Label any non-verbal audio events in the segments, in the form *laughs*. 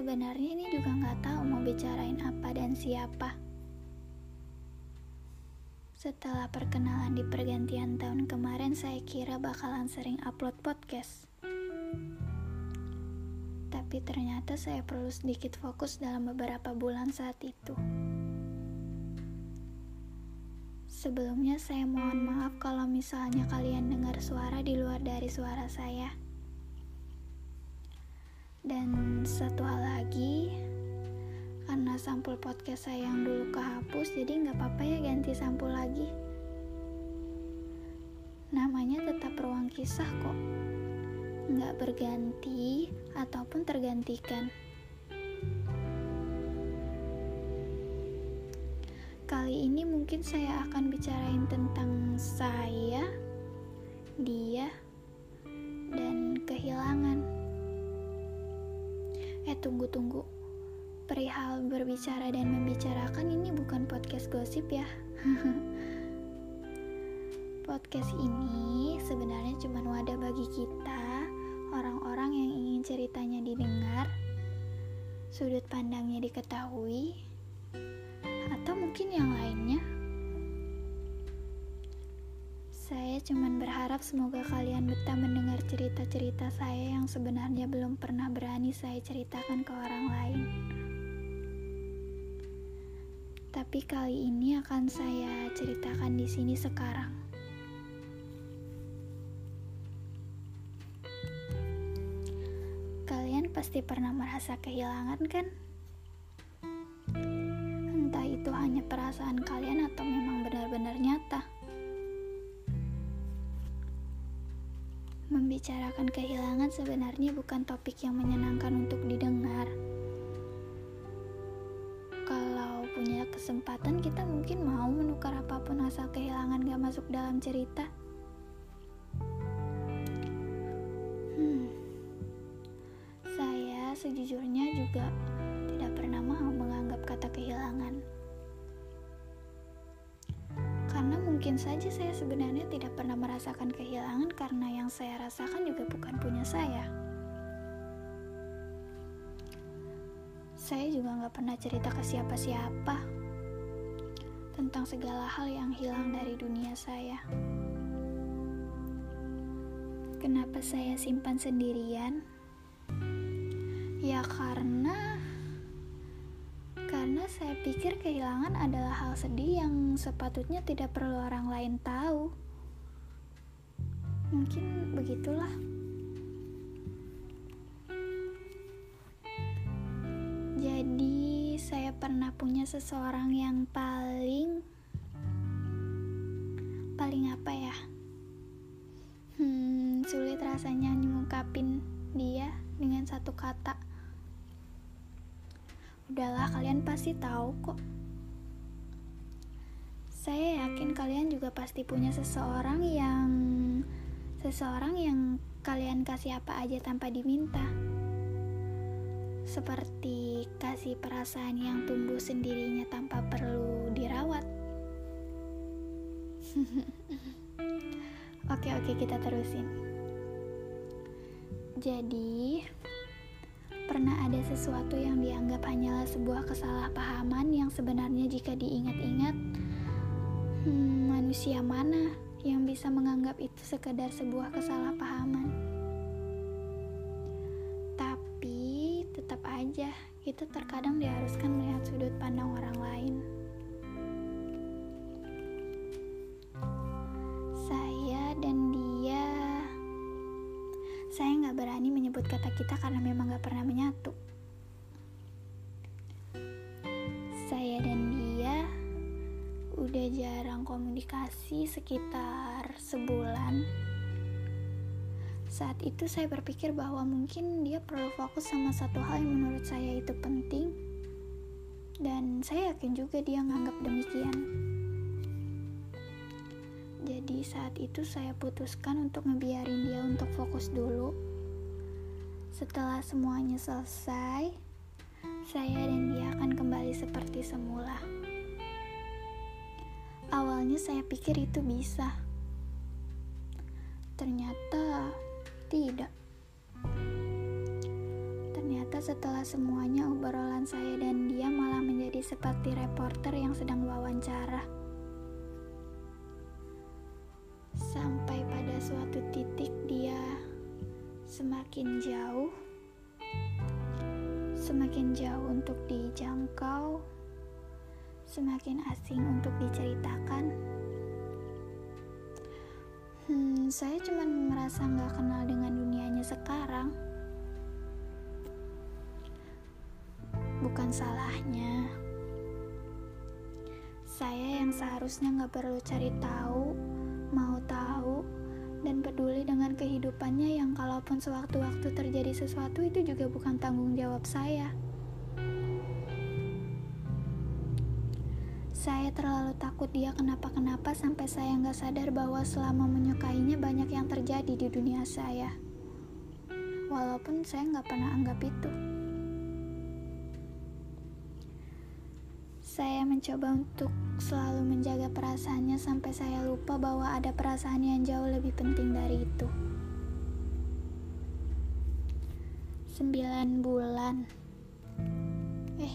Sebenarnya ini juga nggak tahu mau bicarain apa dan siapa. Setelah perkenalan di pergantian tahun kemarin, saya kira bakalan sering upload podcast. Tapi ternyata saya perlu sedikit fokus dalam beberapa bulan saat itu. Sebelumnya saya mohon maaf kalau misalnya kalian dengar suara di luar dari suara saya. Dan satu hal lagi, karena sampul podcast saya yang dulu kehapus jadi nggak apa-apa ya ganti sampul lagi. Namanya tetap ruang kisah kok. Nggak berganti ataupun tergantikan. Kali ini mungkin saya akan bicarain tentang saya dia dan kehilangan eh tunggu tunggu perihal berbicara dan membicarakan ini bukan podcast gosip ya. *laughs* podcast ini sebenarnya cuma wadah bagi kita, orang-orang yang ingin ceritanya didengar, sudut pandangnya diketahui, atau mungkin yang lainnya. Saya cuma berharap semoga kalian betah mendengar cerita-cerita saya yang sebenarnya belum pernah berani saya ceritakan ke orang lain. Tapi kali ini akan saya ceritakan di sini sekarang. Kalian pasti pernah merasa kehilangan kan? Entah itu hanya perasaan kalian atau memang benar-benar nyata. Membicarakan kehilangan sebenarnya bukan topik yang menyenangkan untuk didengar punya kesempatan kita mungkin mau menukar apa pun asal kehilangan gak masuk dalam cerita hmm. saya sejujurnya juga tidak pernah mau menganggap kata kehilangan karena mungkin saja saya sebenarnya tidak pernah merasakan kehilangan karena yang saya rasakan juga bukan punya saya. Saya juga nggak pernah cerita ke siapa-siapa tentang segala hal yang hilang dari dunia saya. Kenapa saya simpan sendirian? Ya karena karena saya pikir kehilangan adalah hal sedih yang sepatutnya tidak perlu orang lain tahu. Mungkin begitulah. Jadi, saya pernah punya seseorang yang paling paling apa ya? Hmm, sulit rasanya ngungkapin dia dengan satu kata. Udahlah, kalian pasti tahu kok. Saya yakin kalian juga pasti punya seseorang yang seseorang yang kalian kasih apa aja tanpa diminta seperti kasih perasaan yang tumbuh sendirinya tanpa perlu dirawat. *laughs* oke, oke, kita terusin. Jadi, pernah ada sesuatu yang dianggap hanyalah sebuah kesalahpahaman yang sebenarnya jika diingat-ingat, hmm, manusia mana yang bisa menganggap itu sekedar sebuah kesalahpahaman? tetap aja kita terkadang diharuskan melihat sudut pandang orang lain. Menyebut kata kita karena memang nggak pernah menyatu. Saya dan dia udah jarang komunikasi sekitar sebulan saat itu saya berpikir bahwa mungkin dia perlu fokus sama satu hal yang menurut saya itu penting dan saya yakin juga dia nganggap demikian. Jadi saat itu saya putuskan untuk ngebiarin dia untuk fokus dulu. Setelah semuanya selesai, saya dan dia akan kembali seperti semula. Awalnya saya pikir itu bisa. Ternyata tidak. Ternyata setelah semuanya obrolan saya dan dia malah menjadi seperti reporter yang sedang wawancara. Semakin jauh, semakin jauh untuk dijangkau, semakin asing untuk diceritakan. Hmm, saya cuma merasa nggak kenal dengan dunianya sekarang. Bukan salahnya. Saya yang seharusnya nggak perlu cari tahu, mau tahu, kehidupannya yang kalaupun sewaktu-waktu terjadi sesuatu itu juga bukan tanggung jawab saya. Saya terlalu takut dia kenapa-kenapa sampai saya nggak sadar bahwa selama menyukainya banyak yang terjadi di dunia saya. Walaupun saya nggak pernah anggap itu. Saya mencoba untuk selalu menjaga perasaannya sampai saya lupa bahwa ada perasaan yang jauh lebih penting dari itu. Sembilan bulan. Eh,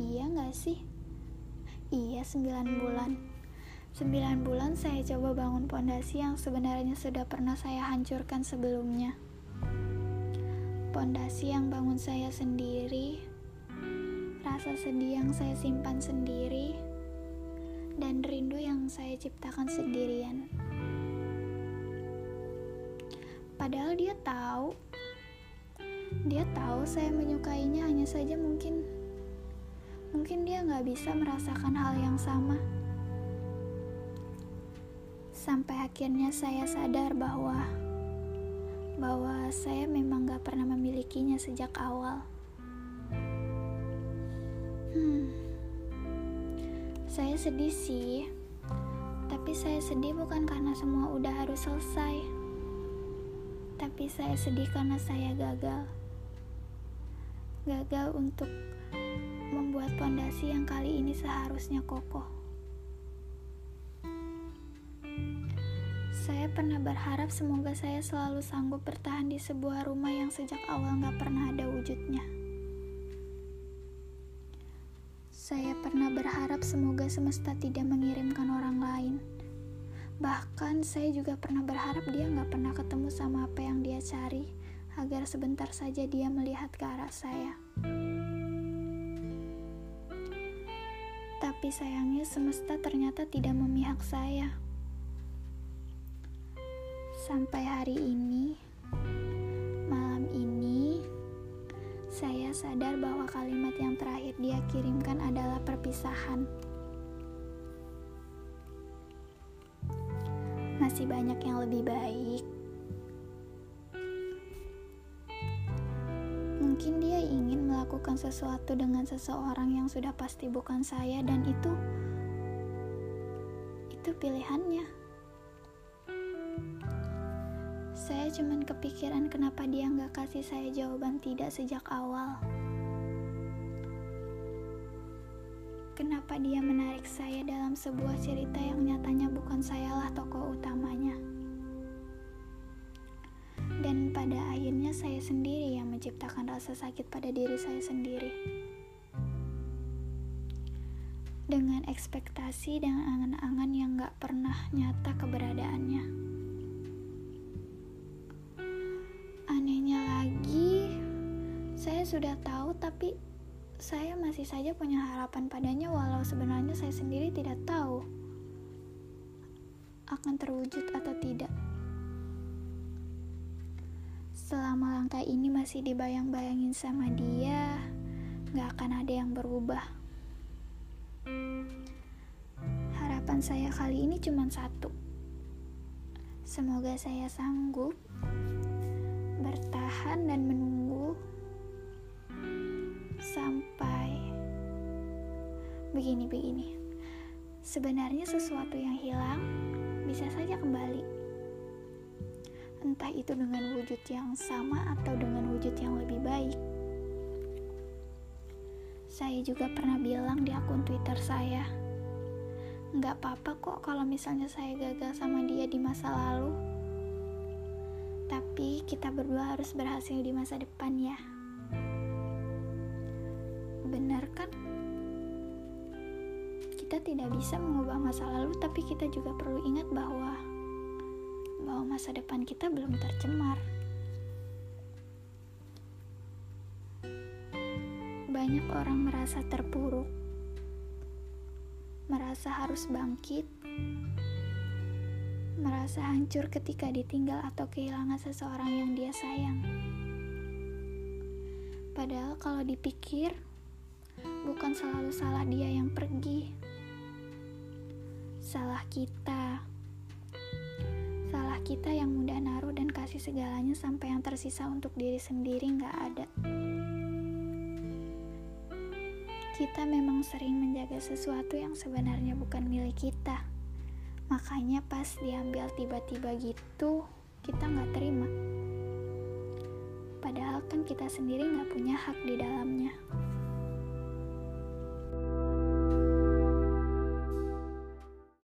iya nggak sih? Iya, sembilan bulan. Sembilan bulan saya coba bangun pondasi yang sebenarnya sudah pernah saya hancurkan sebelumnya. Pondasi yang bangun saya sendiri, rasa sedih yang saya simpan sendiri, dan rindu yang saya ciptakan sendirian. Padahal dia tahu, dia tahu saya menyukainya hanya saja mungkin mungkin dia nggak bisa merasakan hal yang sama. Sampai akhirnya saya sadar bahwa bahwa saya memang gak pernah memilikinya sejak awal. Hmm, saya sedih sih, tapi saya sedih bukan karena semua udah harus selesai, tapi saya sedih karena saya gagal. Gagal untuk membuat pondasi yang kali ini seharusnya kokoh. Saya pernah berharap semoga saya selalu sanggup bertahan di sebuah rumah yang sejak awal gak pernah ada wujudnya. Saya pernah berharap semoga semesta tidak mengirimkan orang lain. Bahkan saya juga pernah berharap dia gak pernah ketemu sama apa yang dia cari, agar sebentar saja dia melihat ke arah saya. Tapi sayangnya semesta ternyata tidak memihak saya. Sampai hari ini, malam ini, saya sadar bahwa kalimat yang terakhir dia kirimkan adalah perpisahan. Masih banyak yang lebih baik. Mungkin dia ingin melakukan sesuatu dengan seseorang yang sudah pasti bukan saya dan itu itu pilihannya. Saya cuman kepikiran kenapa dia nggak kasih saya jawaban tidak sejak awal. Kenapa dia menarik saya dalam sebuah cerita yang nyatanya bukan sayalah menciptakan rasa sakit pada diri saya sendiri. Dengan ekspektasi dan angan-angan yang gak pernah nyata keberadaannya. Anehnya lagi, saya sudah tahu tapi saya masih saja punya harapan padanya walau sebenarnya saya sendiri tidak tahu akan terwujud atau tidak. Selama langkah ini masih dibayang-bayangin sama dia, gak akan ada yang berubah. Harapan saya kali ini cuma satu. Semoga saya sanggup bertahan dan menunggu sampai begini-begini. Sebenarnya sesuatu yang hilang bisa saja kembali entah itu dengan wujud yang sama atau dengan wujud yang lebih baik. Saya juga pernah bilang di akun Twitter saya, nggak apa-apa kok kalau misalnya saya gagal sama dia di masa lalu. Tapi kita berdua harus berhasil di masa depan ya. Benar kan? Kita tidak bisa mengubah masa lalu, tapi kita juga perlu ingat bahwa bahwa masa depan kita belum tercemar. Banyak orang merasa terpuruk, merasa harus bangkit, merasa hancur ketika ditinggal atau kehilangan seseorang yang dia sayang. Padahal kalau dipikir, bukan selalu salah dia yang pergi. Salah kita. Kita yang mudah naruh dan kasih segalanya sampai yang tersisa untuk diri sendiri nggak ada. Kita memang sering menjaga sesuatu yang sebenarnya bukan milik kita. Makanya pas diambil tiba-tiba gitu, kita nggak terima. Padahal kan kita sendiri nggak punya hak di dalamnya.